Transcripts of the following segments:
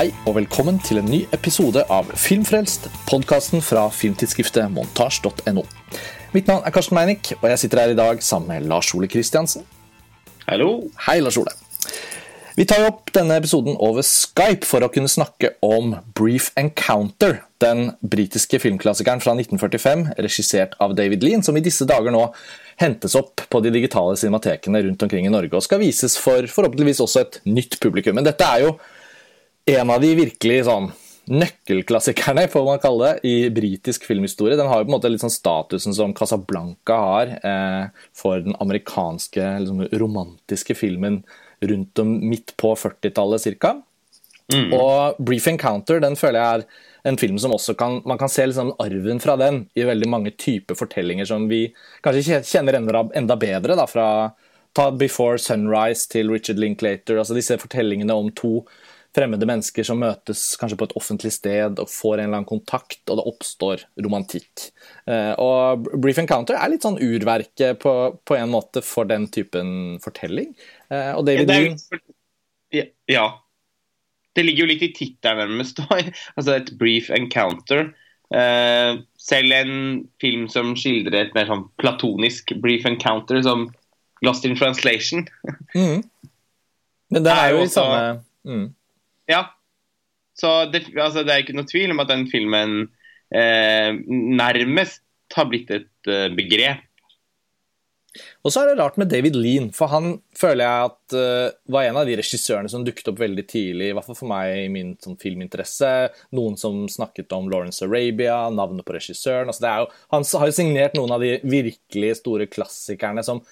Hei og velkommen til en ny episode av Filmfrelst, podkasten fra filmtidsskriftet montasj.no. Mitt navn er Karsten Meinick, og jeg sitter her i dag sammen med Lars Ole Kristiansen. Hallo. Hei, Lars Ole. Vi tar opp denne episoden over Skype for å kunne snakke om Brief Encounter, den britiske filmklassikeren fra 1945, regissert av David Lean, som i disse dager nå hentes opp på de digitale cinematekene rundt omkring i Norge og skal vises for forhåpentligvis også et nytt publikum. Men dette er jo en av de virkelig sånn nøkkelklassikerne, får man kalle det, i britisk filmhistorie. Den har jo på en måte litt sånn statusen som Casablanca har eh, for den amerikanske liksom, romantiske filmen rundt om midt på 40-tallet ca. Mm. Og Brief Encounter den føler jeg er en film som også kan Man kan se liksom arven fra den i veldig mange typer fortellinger som vi kanskje kjenner enda, bedre. da, fra ta Before Sunrise til Richard Linklater. altså Disse fortellingene om to fremmede mennesker som møtes kanskje på et offentlig sted og får en eller annen kontakt, og det oppstår romantikk. Eh, og Brief Encounter er litt sånn urverket på, på en måte for den typen fortelling. Eh, og David ja, er, ja. Det ligger jo litt i tittelen nærmest. altså et brief encounter. Uh, selv en film som skildrer et mer sånn platonisk brief encounter, som Lost in Translation. mm. Men det er, er jo i samme mm. Ja. Så det, altså, det, er ikke noe tvil om at den filmen eh, nærmest har blitt et eh, begrep og så er det rart med David Lean, for han føler jeg at uh, var en av de regissørene som dukket opp veldig tidlig, i hvert fall for meg i min sånn, filminteresse. Noen som snakket om Lawrence Arabia, navnet på regissøren. Altså, jo, han har jo signert noen av de virkelig store klassikerne som,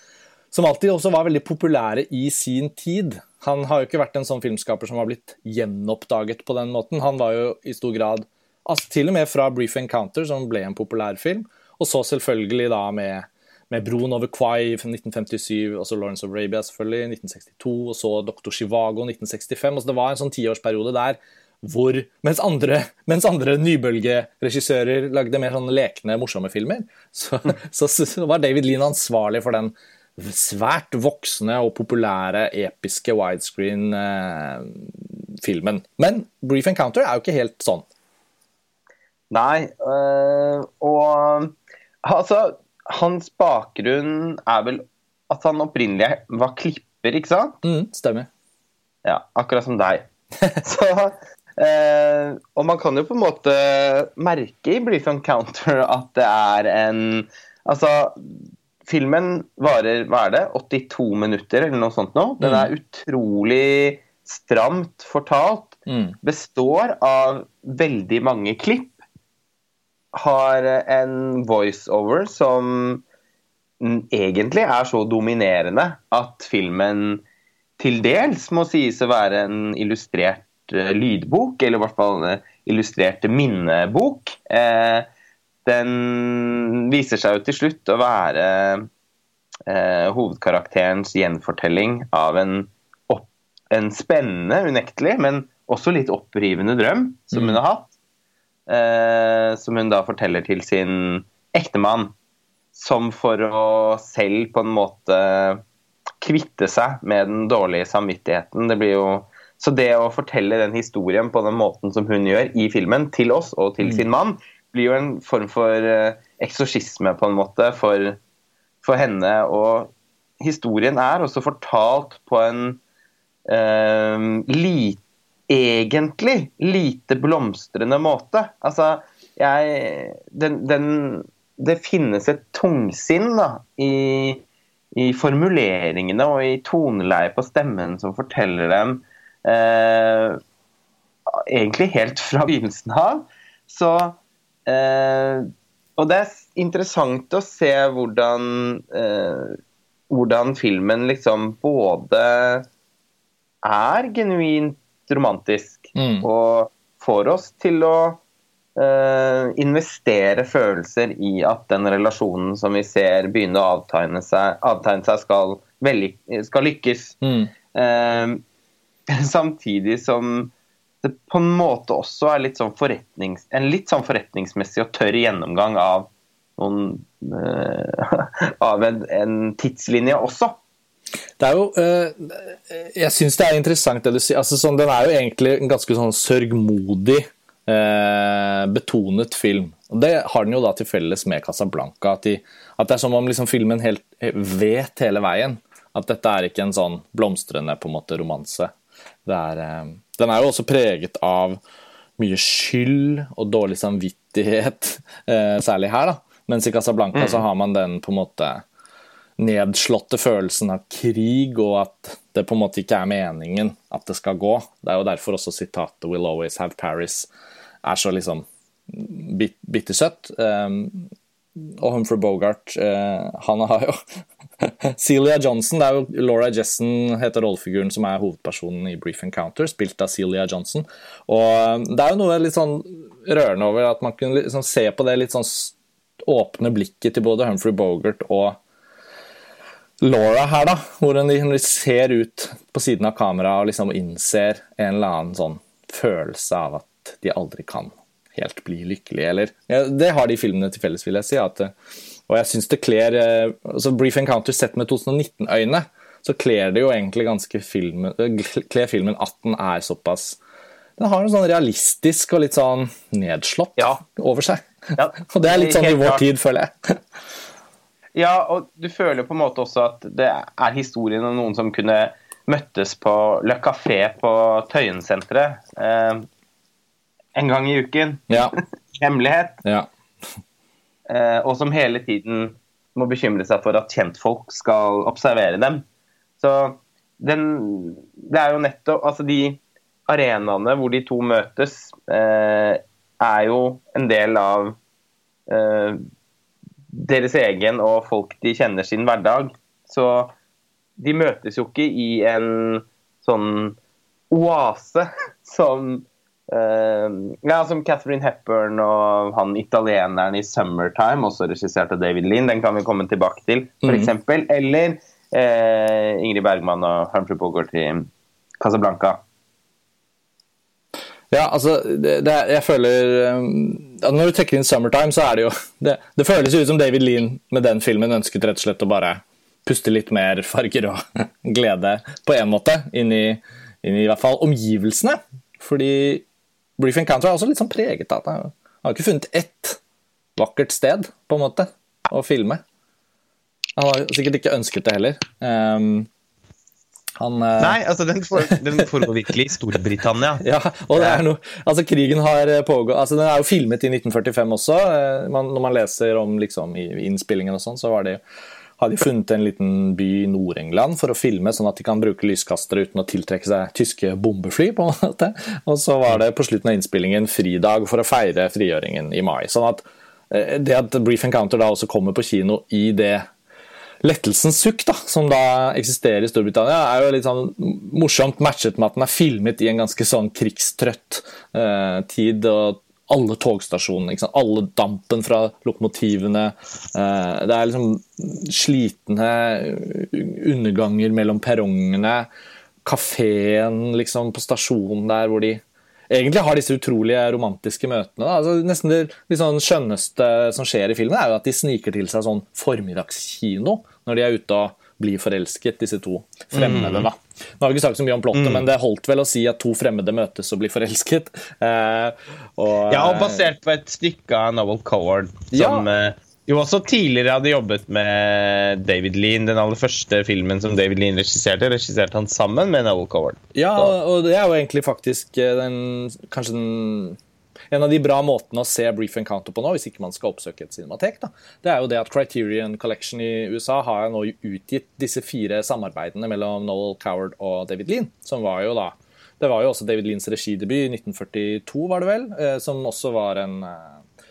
som alltid også var veldig populære i sin tid. Han har jo ikke vært en sånn filmskaper som har blitt gjenoppdaget på den måten. Han var jo i stor grad altså, Til og med fra Brief Encounter, som ble en populær film, og så selvfølgelig da med med broen over Kwai fra 1957, og så Lawrence of Arabia selvfølgelig, 1962, og så 'Doktor Chivago 1965. Altså det var en sånn tiårsperiode der hvor mens andre, mens andre nybølgeregissører lagde mer sånn lekne, morsomme filmer, så, så, så, var David Lean ansvarlig for den svært voksne og populære episke widescreen-filmen. Eh, Men Brief Encounter er jo ikke helt sånn. Nei, øh, og altså hans bakgrunn er vel at han opprinnelig var klipper, ikke sant? Mm, stemmer. Ja, akkurat som deg. Så, eh, og man kan jo på en måte merke i Brief Encounter at det er en Altså, filmen varer hva er det, 82 minutter eller noe sånt nå. Den er mm. utrolig stramt fortalt. Mm. Består av veldig mange klipp har en voiceover som egentlig er så dominerende at filmen til dels må sies å være en illustrert uh, lydbok, eller i hvert fall en illustrert minnebok. Eh, den viser seg jo til slutt å være eh, hovedkarakterens gjenfortelling av en, opp, en spennende, unektelig, men også litt opprivende drøm som mm. hun har hatt eh, som hun da forteller til sin ektemann. Som for å selv på en måte kvitte seg med den dårlige samvittigheten. Det blir jo så det å fortelle den historien på den måten som hun gjør i filmen, til oss og til mm. sin mann, blir jo en form for uh, eksorsisme på en måte for, for, henne. Og historien er også fortalt på en uh, lite egentlig lite blomstrende måte. Altså, jeg den, den, Det finnes et tungsinn da, i, i, formuleringene og i toneleiet på stemmen som forteller dem eh, Egentlig helt fra begynnelsen av. Så eh, Og det er interessant å se hvordan eh, hvordan filmen liksom både er genuint romantisk. Mm. Og får oss til å uh, investere følelser i at den relasjonen som vi ser begynne å avtegne seg, avtegne seg skal, skal, lykkes. Mm. Uh, samtidig som det på en måte også er litt sånn en litt sånn forretningsmessig og tørr gjennomgang av, noen, uh, av en, en tidslinje også. Det er jo uh, Jeg syns det er interessant det du sier. Altså, sånn, den er jo egentlig en ganske sånn sørgmodig uh, betonet film. Og Det har den jo da til felles med Casablanca. At, de, at det er som om liksom filmen helt vet hele veien. At dette er ikke en sånn blomstrende på en måte romanse. Det Er, den er jo også preget av mye skyld og dårlig samvittighet, særlig her. da. Mens i Casablanca mm. så har man den på en måte nedslåtte følelsen av krig, og at det på en måte ikke er meningen at det skal gå. Det er jo derfor også sitatet 'Will always have Paris' er så liksom bit bittersøtt. Um, og Humphrey Bogart, uh, han har jo Celia Johnson, det er jo Laura Jessen heter rollefiguren som er hovedpersonen i Brief Encounter, spilt av Celia Johnson. Og det er jo noe litt sånn rørende over at man kunne liksom se på det litt sånn åpne blikket til både Humphrey Bogart og Laura her, da, hvor hun ser ut på siden av kameraet og liksom innser en eller annen sånn følelse av at de aldri kan helt bli lykkelige, eller ja, Det har de filmene til felles, vil jeg si. At, og jeg syns det kler eh, altså Brief Encounter sett med 2019-øyne, så kler det jo egentlig ganske filmen, kler filmen at den er såpass Den har noe sånn realistisk og litt sånn nedslått ja. over seg. Ja, og det er litt sånn i vår tid, føler jeg. Ja, og du føler jo på en måte også at det er historien om noen som kunne møttes på Le Café på Tøyensenteret eh, en gang i uken. Ja. Hemmelighet. Ja. eh, og som hele tiden må bekymre seg for at kjentfolk skal observere dem. Så den Det er jo nettopp Altså, de arenaene hvor de to møtes, eh, er jo en del av eh, deres egen og folk de kjenner sin hverdag. Så de møtes jo ikke i en sånn oase som uh, Ja, som Catherine Hepburn og han italieneren i 'Summertime', også regissert av David Lean, den kan vi komme tilbake til, f.eks. Mm. Eller uh, Ingrid Bergman og Humphrey Bogart i Casablanca. Ja, altså, det, det, jeg føler um, Når du trekker inn 'Summertime', så er det jo det, det, føles jo ut som David Lean med den filmen ønsket rett og slett å bare puste litt mer farger og glede på en måte inn i, inn i, i hvert fall omgivelsene. Fordi Brief Encounter er også litt sånn preget av at han har ikke funnet ett vakkert sted på en måte å filme. Han har sikkert ikke ønsket det heller. Um, han, uh... Nei, altså den, for, den foregår virkelig i Storbritannia. ja, og det er noe Altså, krigen har eh, pågått altså Den er jo filmet i 1945 også. Eh, man, når man leser om liksom i innspillingen og sånn, så var det har de funnet en liten by i Nord-England for å filme, sånn at de kan bruke lyskastere uten å tiltrekke seg tyske bombefly. på en måte. Og så var det på slutten av innspillingen fridag for å feire frigjøringen i mai. Sånn at det at Brief Encounter da også kommer på kino i det lettelsens sukk da, som da eksisterer i Storbritannia, er jo litt sånn morsomt matchet med at den er filmet i en ganske sånn krigstrøtt eh, tid. og alle togstasjonene, alle dampen fra lokomotivene. Eh, det er liksom slitne underganger mellom perrongene. Kafeen liksom, på stasjonen der hvor de egentlig har disse utrolige romantiske møtene. Altså, nesten det liksom skjønneste som skjer i filmen, er jo at de sniker til seg sånn formiddagskino når de er ute og blir forelsket, disse to fremmede. da. Nå har vi ikke sagt så mye om plottet, mm. men det holdt vel å si at to fremmede møtes og blir forelsket. Eh, og, ja, og basert på et stykke av Novel Coward som ja. Eh, jo også tidligere hadde jobbet med David Lean. Den aller første filmen som David Lean regisserte, regisserte han sammen med Noel Coward. Ja, og det er jo egentlig faktisk eh, den, kanskje den, en av de bra måtene å se Brief Encounter på nå, hvis ikke man skal oppsøke et cinematek, da, det er jo det at Criterion Collection i USA har nå utgitt disse fire samarbeidene mellom Noel Coward og David Lean, som var jo da Det var jo også David Leans regidebut i 1942, var det vel, eh, som også var en eh,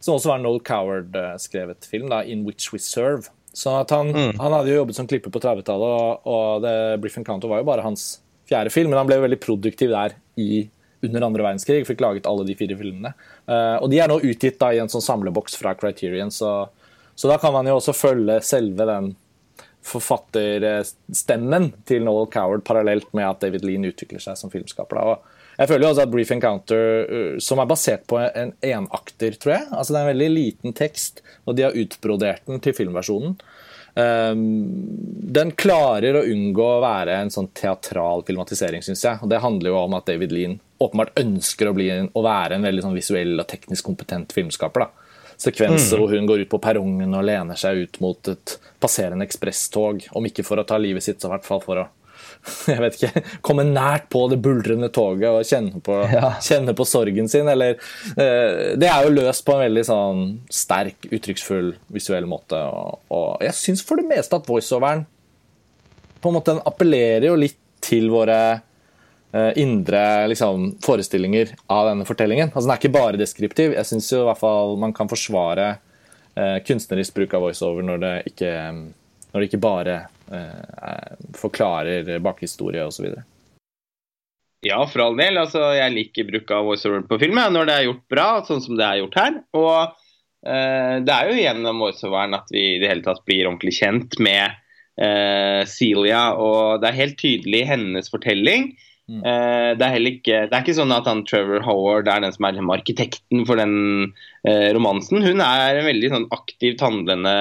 som også var Noel Coward-skrevet film, da, 'In Which We Serve'. Så han, mm. han, hadde jo jobbet som klipper på 30-tallet, og, og The Brief Encounter var jo bare hans fjerde film, men han ble jo veldig produktiv der i, under andre verdenskrig. Fikk laget alle de fire filmene. Uh, og de er nå utgitt da i en sånn samleboks fra Criterion, så, så, da kan man jo også følge selve den forfatterstemmen til Noel Coward parallelt med at David Lean utvikler seg som filmskaper. da, og jeg føler jo også at Brief Encounter, uh, som er basert på en enakter, tror jeg altså Det er en veldig liten tekst, og de har utbrodert den til filmversjonen. um, Den klarer å unngå å være en sånn teatral filmatisering, syns jeg. Og det handler jo om at David Lean åpenbart ønsker å, bli, å være en veldig sånn visuell og teknisk kompetent filmskaper. da. Sekvenser mm. hvor hun går ut på perrongen og lener seg ut mot et passerende ekspresstog. Om ikke for å ta livet sitt, så i hvert fall for å jeg vet ikke, komme nært på det buldrende toget og kjenne på, ja. kjenne på sorgen sin. Eller, uh, det er jo løst på en veldig sånn sterk, uttrykksfull, visuell måte. Og, og jeg syns for det meste at voiceoveren på en måte den appellerer jo litt til våre indre liksom, forestillinger av denne fortellingen. Altså Den er ikke bare deskriptiv. Jeg syns i hvert fall man kan forsvare uh, kunstnerisk bruk av voiceover når det ikke, når det ikke bare Eh, forklarer bakhistorie osv. Ja, for all del. Altså, jeg liker bruk av voiceover på film når det er gjort bra, sånn som det er gjort her. Og eh, det er jo gjennom voiceoveren at vi i det hele tatt blir ordentlig kjent med eh, Celia. Og det er helt tydelig hennes fortelling. Mm. Eh, det, er ikke, det, er ikke, sånn at han Trevor Howard er den som er arkitekten for den uh, romansen. Hun er en veldig sånn aktivt handlende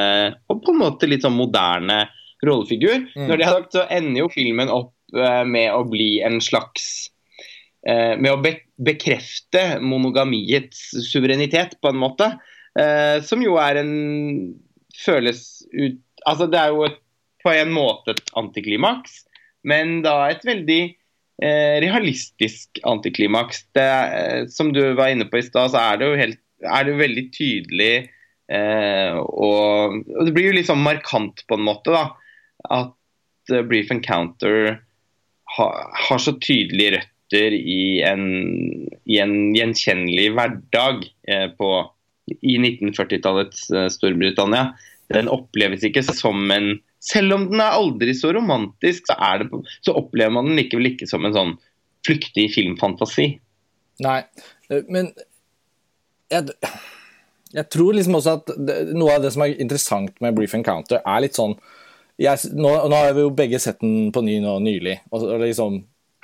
og på en måte litt sånn moderne rollefigur. Mm. Når det er sagt, så ender jo filmen opp uh, med å bli en slags uh, Med å be bekrefte monogamiets suverenitet, på en måte. Uh, som jo er en Føles ut Altså, det er jo et, på en måte et antiklimaks, men da et veldig realistisk antiklimaks. Det, som du var inne på i stad, så er det jo helt er det veldig tydelig Eh, og, og, Det blir jo litt sånn markant på en måte. da, at uh, Brief Encounter ha, har så tydelige røtter i en, i en gjenkjennelig hverdag eh, på, i 1940-tallets eh, Storbritannia. Den oppleves ikke som en Selv om den er aldri så romantisk, så, det, så opplever man den likevel ikke som en sånn flyktig filmfantasi. Nei, eh, men jeg, jeg tror liksom også at det, noe av det som er interessant med Brief Encounter, er litt sånn jeg, nå, nå, har vi jo begge sett den på ny nå nylig. og, og liksom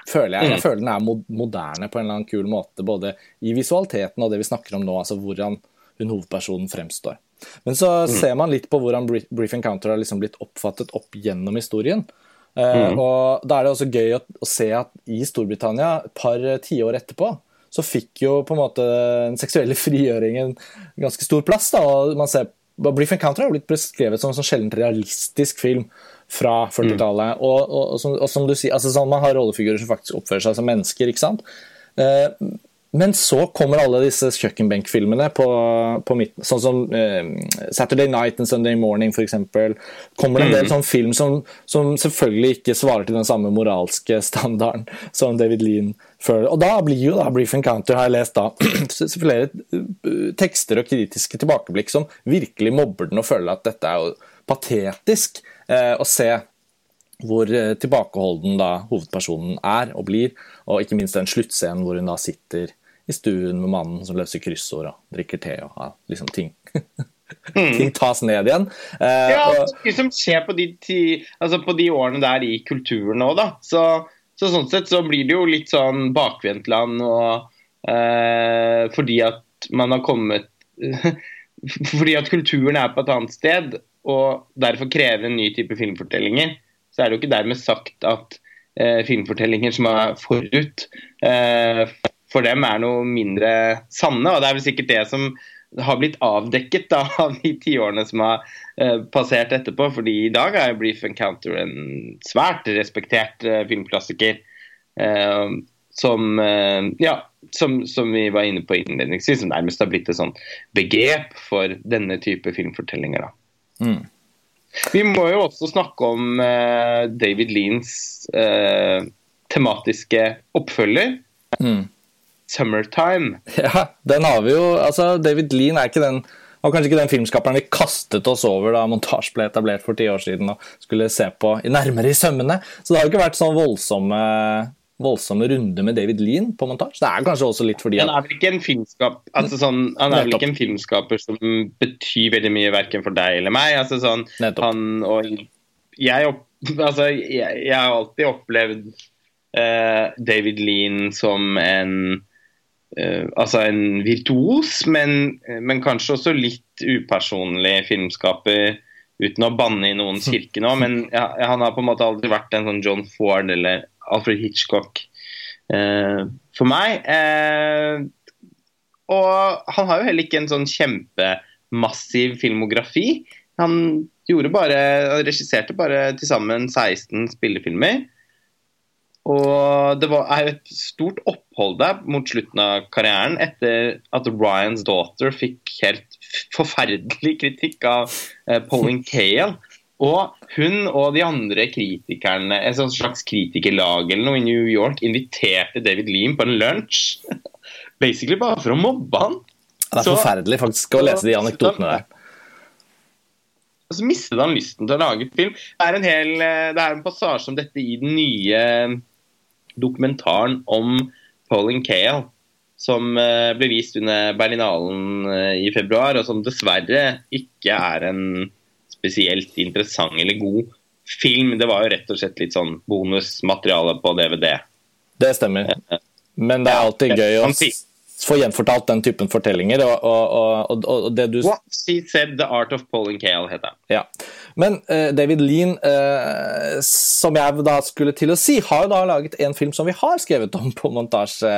føler jeg, jeg mm. føler den er moderne på en eller annen kul måte. Både i visualiteten og det vi snakker om nå, altså hvordan hun hovedpersonen fremstår. Men så mm. ser man litt på hvordan Brief Encounter har liksom blitt oppfattet opp gjennom historien. Uh, mm. og Da er det også gøy å, å se at i Storbritannia, et par tiår etterpå, så fikk jo på en måte den seksuelle frigjøringen ganske stor plass. da, og man ser Brief Encounter har blitt beskrevet som en sånn sjelden realistisk film fra 40-tallet. Mm. Og, og, og, som, og, som, du sier, altså sånn, Man har rollefigurer som faktisk oppfører seg som mennesker. ikke sant? Eh, men så kommer alle disse kjøkkenbenkfilmene på, på midten, sånn som uh, Saturday Night and Sunday Morning f.eks. Kommer det en del mm. sånn film som, som, selvfølgelig ikke svarer til den samme moralske standarden som David Lean føler. Og da blir jo da Brief Encounter, har jeg lest da, flere eh, tekster og kritiske tilbakeblikk som virkelig mobber den og føler at dette er jo patetisk uh, å se hvor eh, tilbakeholden da hovedpersonen er og blir, og ikke minst den sluttscenen hvor hun da sitter i stuen med mannen som løser kryssord og drikker te og ja, liksom ting. Mm. ting tas ned igjen. Uh, ja, og, liksom som skjer på de, ti, altså på de, årene der i kulturen òg, da. Så, så, sånn sett så blir det jo litt sånn bakvendtland og uh, fordi at man har kommet Fordi at kulturen er på et annet sted og derfor krever en ny type filmfortellinger, så er det jo ikke dermed sagt at uh, filmfortellinger som er forut for dem er noe mindre sanne. Og det er vel sikkert det som har blitt avdekket da, av de tiårene som har uh, passert etterpå. fordi i dag er Brief Encounter en svært respektert uh, filmklassiker. Uh, som, ja, som, som, vi var inne på innledningsvis, som nærmest har blitt et sånt begrep for denne type filmfortellinger. Mm. Vi må jo også snakke om David Leans tematiske oppfølger. Mm. 'Summertime'. Ja, den har vi jo altså David Lean er ikke den var kanskje ikke den filmskaperen vi kastet oss over da montasje ble etablert for ti år siden og skulle se på i nærmere i sømmene. Så det har jo ikke vært sånn voldsomme, voldsomme runder med David Lean på montasje. Det er kanskje også litt fordi at Han er vel ikke en filmskap, altså sånn, han er vel ikke en filmskaper som betyr veldig mye verken for deg eller meg. altså sånn, han og jeg, opp, altså, jeg, jeg har alltid opplevd uh, David Lean som en altså en virtuos, men, men, kanskje også litt upersonlig filmskaper uten å banne i noens kirke nå, men ja, han har på en måte aldri vært en sånn John Ford eller Alfred Hitchcock eh, for meg. Eh, og han har jo heller ikke en sånn kjempemassiv filmografi. Han gjorde bare, regisserte bare til sammen 16 spillefilmer. Og det var, et stort opphold der mot slutten av karrieren etter at Ryans Daughter fikk helt forferdelig kritikk av eh, Pauline Kael. Og hun og de andre kritikerne, et slags kritikerlag eller noe i New York, inviterte David Lean på en lunsj. Basically bare for å mobbe han. Det er Så- forferdelig faktisk å lese de anekdotene der. Og så mistet han lysten til å lage film. Det er en, hel, eh, det er en passasje om dette i den nye dokumentaren om Pauline Kael, som eh, ble vist under Berlinalen eh, i februar, og som dessverre ikke er en spesielt interessant eller god film. Det var jo rett og slett litt sånn bonusmateriale på DVD. Det stemmer. Men det er alltid gøy å få gjenfortalt den typen fortellinger. Og, og, og, og det du What she said, The Art of Pauline Kale, heter det. Ja. Men uh, David Lean, uh, som jeg da skulle til å si, har jo da laget en film som vi har skrevet om på montasje.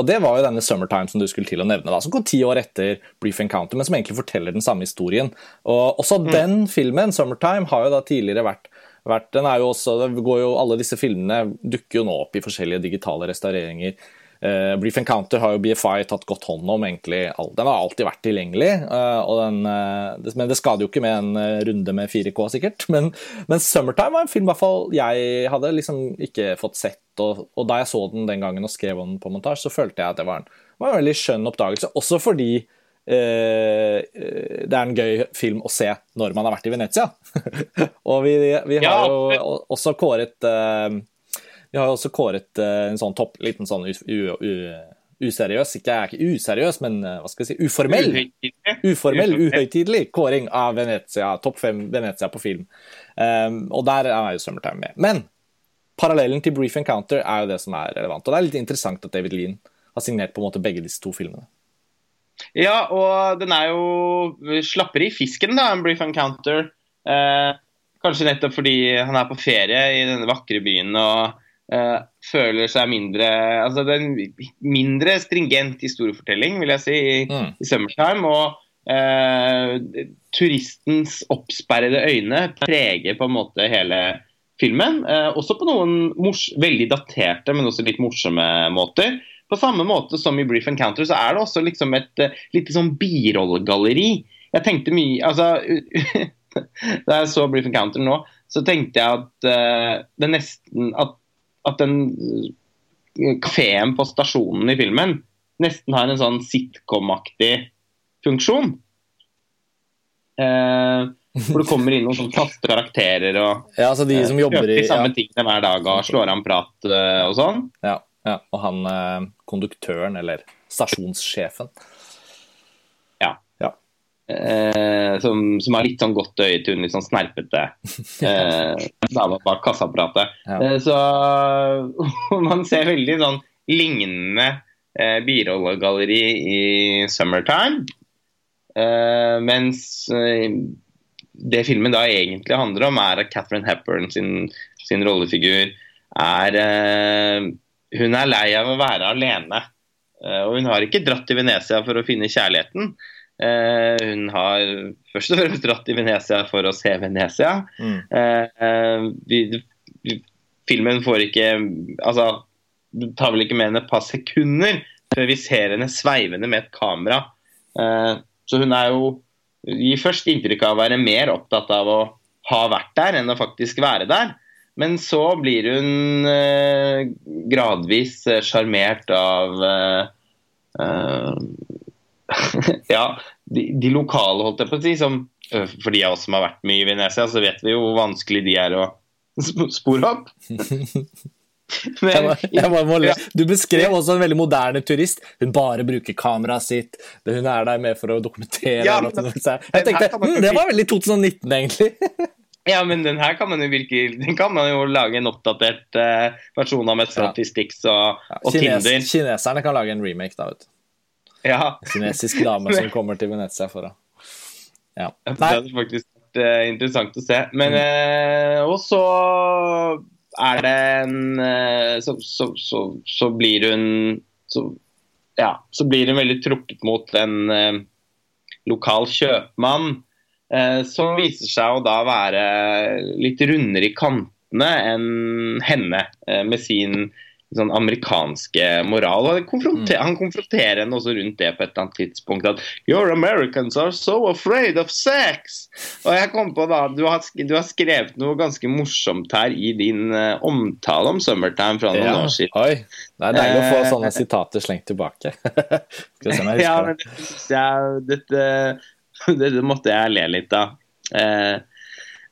Og det var jo denne 'Summertime' som du skulle til å nevne, da, som går ti år etter 'Brief Encounter', men som egentlig forteller den samme historien. Og også den filmen, 'Summertime', har jo da tidligere vært vært, den er jo også, det går jo, Alle disse filmene dukker jo nå opp i forskjellige digitale restaureringer. Uh, Brief Encounter har jo BFI tatt godt hånd om. egentlig. Den har alltid vært tilgjengelig, eh, og den, eh, det, men det skader jo ikke med en runde med 4K, sikkert. Men, men 'Summertime' var en film i hvert fall jeg hadde liksom ikke fått sett. Og, og da jeg så den den gangen og skrev om den på montasje, så følte jeg at det var en, var en veldig skjønn oppdagelse. Også fordi eh, det er en gøy film å se når man har vært i Venezia. og vi, vi har Ja, jo også kåret eh, vi har også kåret eh, en sånn topp, liten sånn useriøs, ikke, jeg er ikke useriøs, men eh, hva skal jeg si, uformell, uformell, Uhøytidelig. uhøytidelig kåring av Venezia, topp fem Venezia på film. Um, og der er jo Summertime med. Men parallellen til Brief Encounter er jo det som er relevant. Og det er litt interessant at David Lean har signert på en måte begge disse to filmene. Ja, og den er jo slappere i fisken da, enn Brief Encounter. Eh, kanskje nettopp fordi han er på ferie i denne vakre byen og eh, føler seg mindre Altså det er en mindre stringent historiefortelling, vil jeg si, i, Mm. i Summertime. Og uh, turistens oppsperrede øyne preger på en måte hele filmen. Uh, også på noen mors veldig daterte, men også litt morsomme måter. På samme måte som i Brief Encounter så er det også liksom et uh, lite sånn birollegalleri. Jeg tenkte mye Altså Da jeg så Brief Encounter nå, så tenkte jeg at det nesten At, at den uh, kafeen på stasjonen i filmen nesten har en sånn sitcom-aktig funksjon. Eh, hvor det kommer inn noen sånne faste karakterer og Ja, altså de som jobber i de ja, tingene hver dag og slår an prat eh, og sånn. ja, ja, Og han eh, konduktøren, eller stasjonssjefen. Eh, som, som har litt sånn godt øye til hun litt sånn snerpete eh, dama bak kassaapparatet. Ja. Eh, så man ser veldig sånn lignende eh, birollegalleri i Summertime. Eh, mens eh, det filmen da egentlig handler om, er at Catherine Hepburn sin, sin rollefigur er eh, Hun er lei av å være alene. Eh, og hun har ikke dratt til Venezia for å finne kjærligheten. Eh, hun har først og fremst dratt i Venezia for å se Venezia. Mm. Eh, eh, vi, vi, filmen får ikke Altså, det tar vel ikke mer enn et par sekunder før vi ser henne sveivende med et kamera. Eh, så hun er jo Gir først inntrykk av å være mer opptatt av å ha vært der enn å faktisk være der. Men så blir hun eh, gradvis eh, sjarmert av Ja, de, de lokale, holdt jeg på å si. Som, for de av oss som har vært mye i Venezia, så vet vi jo hvor vanskelig de er å spore opp. Men, jeg bare må. Ja. Du beskrev også en veldig moderne turist. Hun bare bruker kameraet sitt. Hun er der med for å dokumentere. Ja, men-. Jeg tenkte, hm, Det var veldig 2019, egentlig. ja, men den her kan man jo virke Den kan man jo lage en oppdatert uh, versjon av med statistikk og, og Kines, Tinder. kineserne kan lage en remake, da. vet du. Ja, Kinesisk dame som kommer til Venezia for å ja. det er hadde faktisk vært uh, interessant å se. Men uh, Og så er det en uh, så, så, så, så, blir hun Ja, så blir hun veldig trukket mot en lokal kjøpmann. som viser seg å da være litt rundere i kantene enn henne, med sin sånn amerikanske moral. og konfronterer, mm. Han konfronterer henne også rundt det på et eller annet tidspunkt. At Your Americans are so afraid of sex! Og jeg kom på da, Du har, du har skrevet noe ganske morsomt her i din uh, omtale om Summertime fra noen ja. år siden. Oi, Det er deilig å få sånne uh, sitater slengt tilbake. Skal vi se om jeg husker ja, men det. Jeg, dette, dette måtte jeg le litt av. Uh,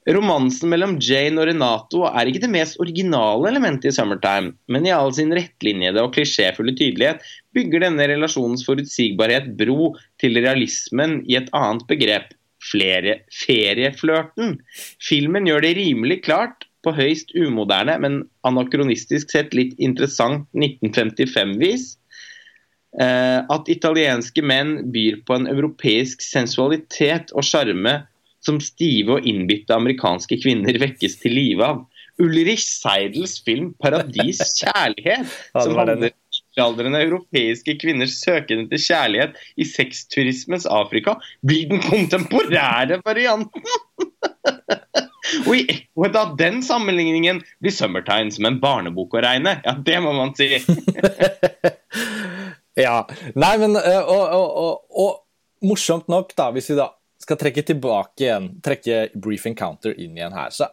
Romansen mellom Jane og Renato er ikke det mest originale elementet i Summertime, men i all sin rettlinjede og klisjéfulle tydelighet bygger denne relasjonens forutsigbarhet bro til realismen i et annet begrep, flere ferieflørten. Filmen gjør det rimelig klart, på høyst umoderne, men anakronistisk sett litt interessant 1955-vis, eh, at italienske menn byr på en europeisk sensualitet og sjarme som stive og innbitte amerikanske kvinner vekkes til live av. Ulrich Seidels film 'Paradis kjærlighet', som handler middelaldrende europeiske kvinners søken etter kjærlighet i sexturismens Afrika, blir den kontemporære varianten! og i ekkoet av den sammenligningen blir 'Summertime' som en barnebok å regne. Ja, det må man si. ja. Nei, men og, og, og, og morsomt nok, da, hvis vi da skal trekke tilbake igjen, trekke Brief Encounter inn igjen her, så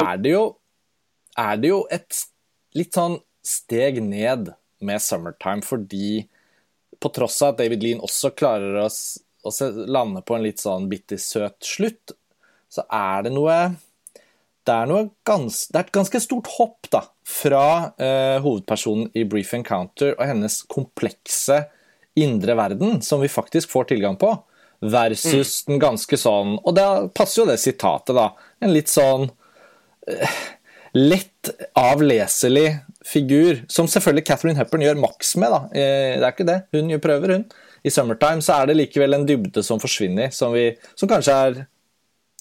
er det jo, er det jo et litt sånn steg ned med Summertime, fordi på tross av at David Lean også klarer å, å lande på en litt sånn bittersøt slutt, så er det noe det er, noe gans, det er et ganske stort hopp da, fra eh, hovedpersonen i Brief Encounter og hennes komplekse indre verden, som vi faktisk får tilgang på, versus mm. den ganske sånn Og da passer jo det sitatet, da. En litt sånn uh, lett avleselig figur, som selvfølgelig Catherine Hepburn gjør maks med. da. Uh, det er ikke det. Hun prøver, hun. I Summertime så er det likevel en dybde som forsvinner, som, vi, som kanskje er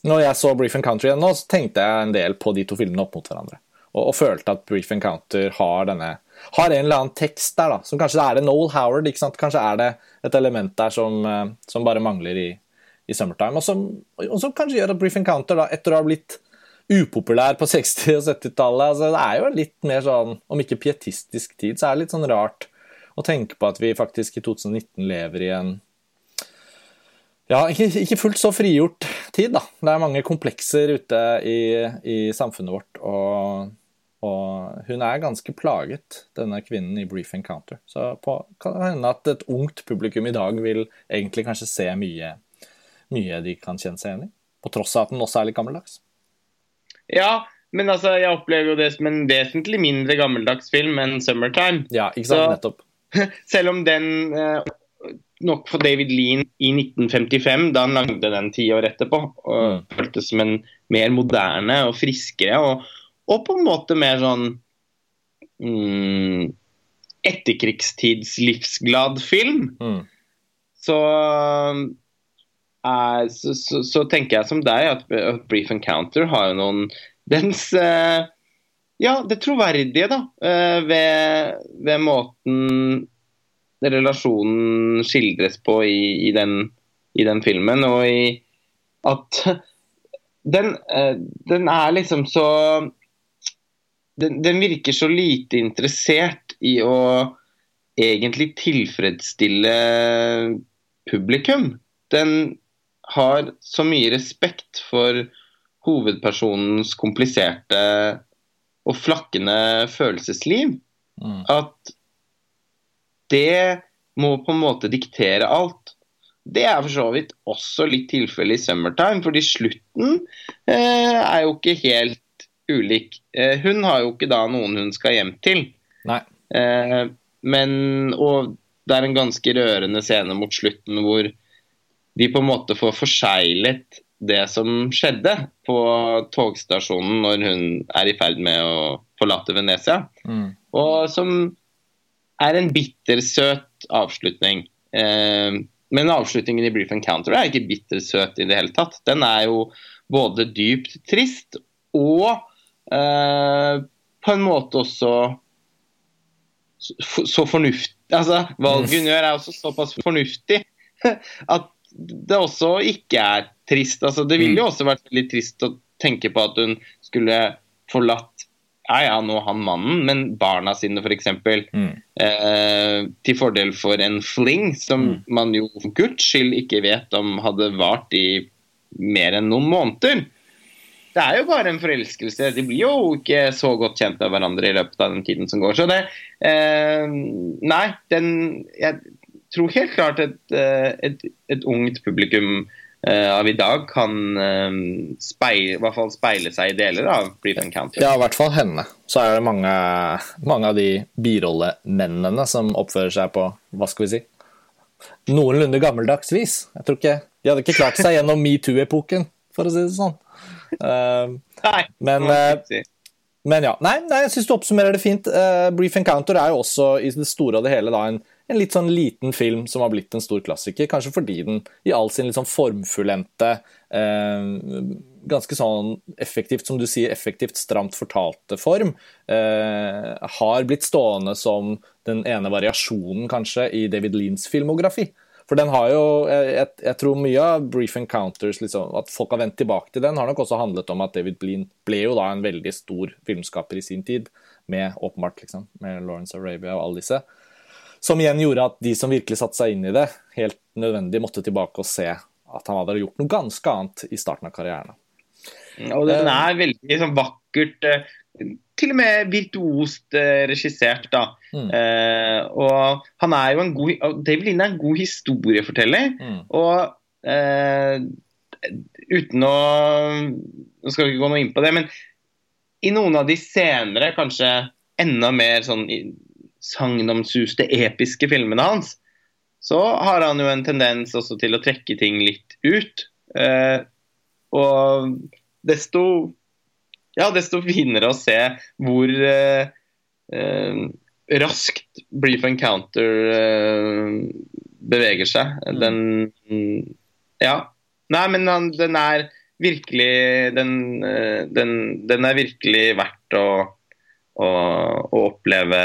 Når jeg så Brief Encounter igjen nå, så tenkte jeg en del på de to filmene opp mot hverandre. Og, og følte at Brief Encounter har denne har en eller annen tekst der, da, som kanskje er det Noel Howard. ikke sant? Kanskje er det et element der som, eh, som bare mangler i, i Summertime. Og som, og som, kanskje gjør at Brief Encounter, da, etter å ha blitt upopulær på 60- og 70-tallet altså Det er jo litt mer sånn, om ikke pietistisk tid, så er det litt sånn rart å tenke på at vi faktisk i 2019 lever i en ja, ikke, ikke, fullt så frigjort tid, da. Det er mange komplekser ute i, i samfunnet vårt. og og hun er ganske plaget, denne kvinnen i Brief Encounter. Så på, kan det hende at et ungt publikum i dag vil egentlig kanskje se mye, mye de kan kjenne seg igjen i. På tross av at den også er litt gammeldags. Ja, men altså, jeg opplever jo det som en vesentlig mindre gammeldags film enn 'Summertime'. Ja, ikke sant, Så, nettopp. Selv om den eh, nok for David Lean i 1955, da han lagde den ti år etterpå, mm. føltes som en mer moderne og friskere. og og på en måte mer sånn mm, etterkrigstids livsglad film. Mm. Så, uh, så, så, så, tenker jeg som deg at, at Brief Encounter har jo noen dens uh, Ja, det troverdige, da, uh, ved, ved, måten relasjonen skildres på i, i, den, i den filmen, og i at den, den er liksom så den, den, virker så lite interessert i å egentlig tilfredsstille publikum. Den har så mye respekt for hovedpersonens kompliserte og flakkende følelsesliv mm. at det må på en måte diktere alt. Det er for så vidt også litt tilfellet i Summertime, fordi slutten eh, er jo ikke helt ulik. Eh, hun har jo ikke da noen hun skal hjem til. Nei. Eh, men Og det er en ganske rørende scene mot slutten hvor de på en måte får forseglet det som skjedde på togstasjonen når hun er i ferd med å forlate Venezia. Mm. Og som er en bittersøt avslutning. Eh, men avslutningen i Brief Encounter er ikke bittersøt i det hele tatt. Den er jo både dypt trist og på en måte også så, fornuftig Altså, valget hun gjør, er også såpass fornuftig at det også ikke er trist. Altså, det ville jo også vært veldig trist å tenke på at hun skulle forlatt ja, ja, nå han mannen, men barna sine f.eks. Mm. Eh, til fordel for en fling som mm. man jo for guds skyld ikke vet om hadde vart i mer enn noen måneder. Det er jo bare en forelskelse. De blir jo ikke så godt kjent med hverandre i løpet av den tiden som går. Så det eh, Nei, den Jeg tror helt klart et, eh, et, et ungt publikum eh, av i dag kan eh, speile, i hvert fall speile seg i deler av Brief Encounter. Ja, i hvert fall henne. Så er det mange, mange av de birollemennene som oppfører seg på, hva skal vi si, noenlunde gammeldags vis. Jeg tror ikke, De hadde ikke klart seg gjennom metoo-epoken, for å si det sånn. Uh, nei, men, men ja. Nei, nei jeg syns du oppsummerer det fint. Brief Encounter er jo også i det store og det hele da en en litt sånn liten film som har blitt en stor klassiker. Kanskje fordi den i all sin litt sånn formfullendte, eh, ganske sånn effektivt, som du sier, effektivt stramt fortalte form, eh, har blitt stående som den ene variasjonen, kanskje, i David Leans filmografi. For den har jo, jeg, jeg, tror mye av Brief Encounters, liksom, at folk har vendt tilbake til den, har nok også handlet om at David Lean ble jo da en veldig stor filmskaper i sin tid, med åpenbart liksom, med Lawrence Arabia og alle disse. Som igjen gjorde at de som virkelig satte seg inn i det, helt nødvendig måtte tilbake og se at han hadde gjort noe ganske annet i starten av karrieren. Og den eh, er veldig sånn vakkert, eh, til og med virtuost eh, regissert, da. Mm. Eh, og han er jo en god David Linn er en god historieforteller. Mm. Og eh, uten å Nå skal vi ikke gå noe inn på det, men i noen av de senere, kanskje enda mer sånn sagnomsuste, episke filmene hans, så har han jo en tendens også til å trekke ting litt ut. Eh, og desto ja, desto finere å se hvor eh, eh, raskt Brief Encounter eh, beveger seg. Mm. Den Ja. Nei, men den er virkelig den, eh, den, den, er virkelig verdt å å, å oppleve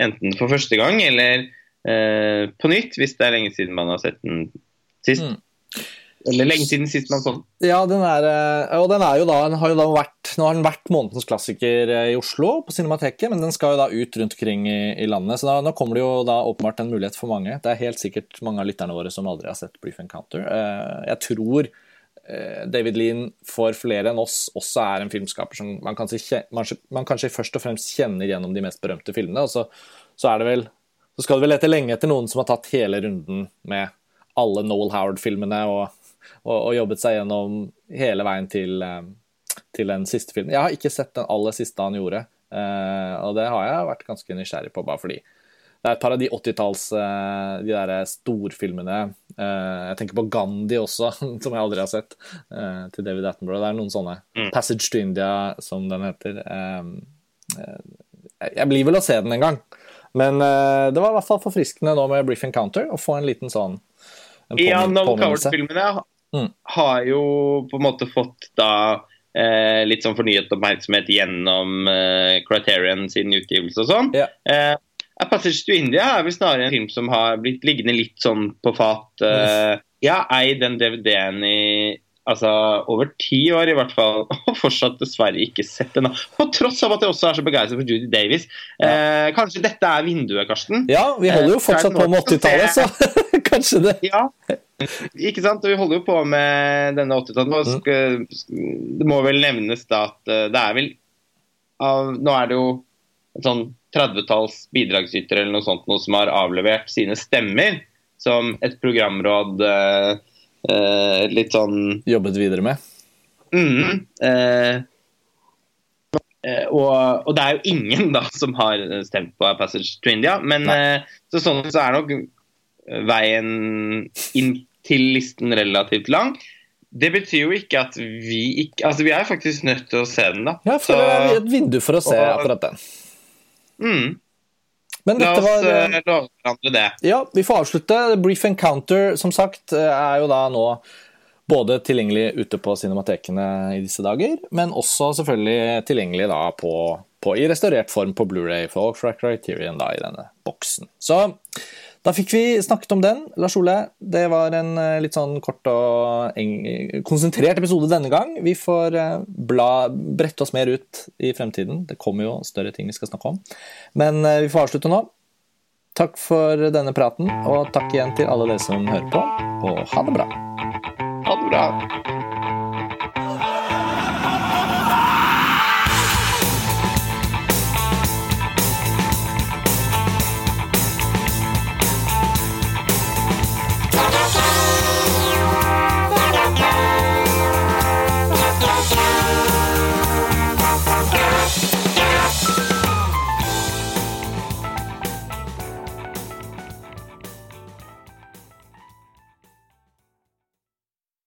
enten for første gang eller eh, på nytt, hvis det er lenge siden man har sett den sist. Mm. Eller lenge siden sist man så den. Ja, den er, eh, og den, er jo da, den har jo da vært, nå har den vært månedens klassiker eh, i Oslo, på Cinemateket, men den skal jo da ut rundt omkring i, i landet. Så da, nå kommer det jo da åpenbart en mulighet for mange. Det er helt sikkert mange av lytterne våre som aldri har sett Brief Encounter. Eh, jeg tror David Lean for flere enn oss også er en filmskaper som man kanskje, man kanskje først og fremst kjenner gjennom de mest berømte filmene. og så, så, vel, så skal det vel lete lenge etter noen som har tatt hele runden med alle Noel Howard-filmene og, og, og, jobbet seg gjennom hele veien til, eh, til den siste filmen. Jeg har ikke sett den aller siste han gjorde, eh, og det har jeg vært ganske nysgjerrig på, bare fordi det er et par av de 80-talls eh, de der storfilmene. Jeg tenker på Gandhi også, som jeg aldri har sett, til David Attenborough. Det er noen sånne. Mm. 'Passage to India', som den heter. Jeg blir vel å se den en gang. Men det var i hvert fall forfriskende nå med Brief Encounter å få en liten sånn Ja, Noel Coward-filmene mm. har jo på en måte fått da eh, litt sånn fornyet oppmerksomhet gjennom eh, Criterion sin utgivelse og sånn. Yeah. Eh, A Passage to India er vel snarere en film som har blitt liggende litt sånn på fat. Uh, jeg har eid den DVD-en i altså, over ti år i hvert fall, og fortsatt dessverre ikke sett den. På tross av at jeg også er så begeistret for Judy Davis. Ja. Eh, kanskje dette er vinduet, Karsten? Ja, vi holder jo eh, fortsatt på med 80-tallet, så kanskje det. Ja, ikke sant? Og vi holder jo på med denne 80-tallet. Mm. Det må vel nevnes da at eh, det er vel av, Nå er det jo et sånn 30-talls bidragsytere eller noe sånt noe som har avlevert sine stemmer som et programråd eh, eh, litt sånn Jobbet videre med? Mm, eh, og, og, det er jo ingen da som har stemt på Passage to India, men så sånn så er nok veien inn til listen relativt lang. Det betyr jo ikke at vi ikke Altså, vi er faktisk nødt til å se den, da. Ja, for så, det er et vindu for å se og, akkurat den. Mm. Men La oss var, uh, love hverandre det. Ja, vi får avslutte. Brief Encounter, som sagt, eh, er jo da nå Både tilgjengelig ute på cinematekene i disse dager, men også selvfølgelig tilgjengelig da på, på i restaurert form på Blu-ray for Criterion da i denne boksen. Så da fikk vi snakket om den. Lars Ole, det var en eh, litt sånn kort og konsentrert episode denne gang. Vi får eh, bla, brette oss mer ut i fremtiden. Det kommer jo større ting vi skal snakke om. Men vi får avslutte nå. Takk for denne praten, og takk igjen til alle dere som hører på, og ha det bra. Ha det bra.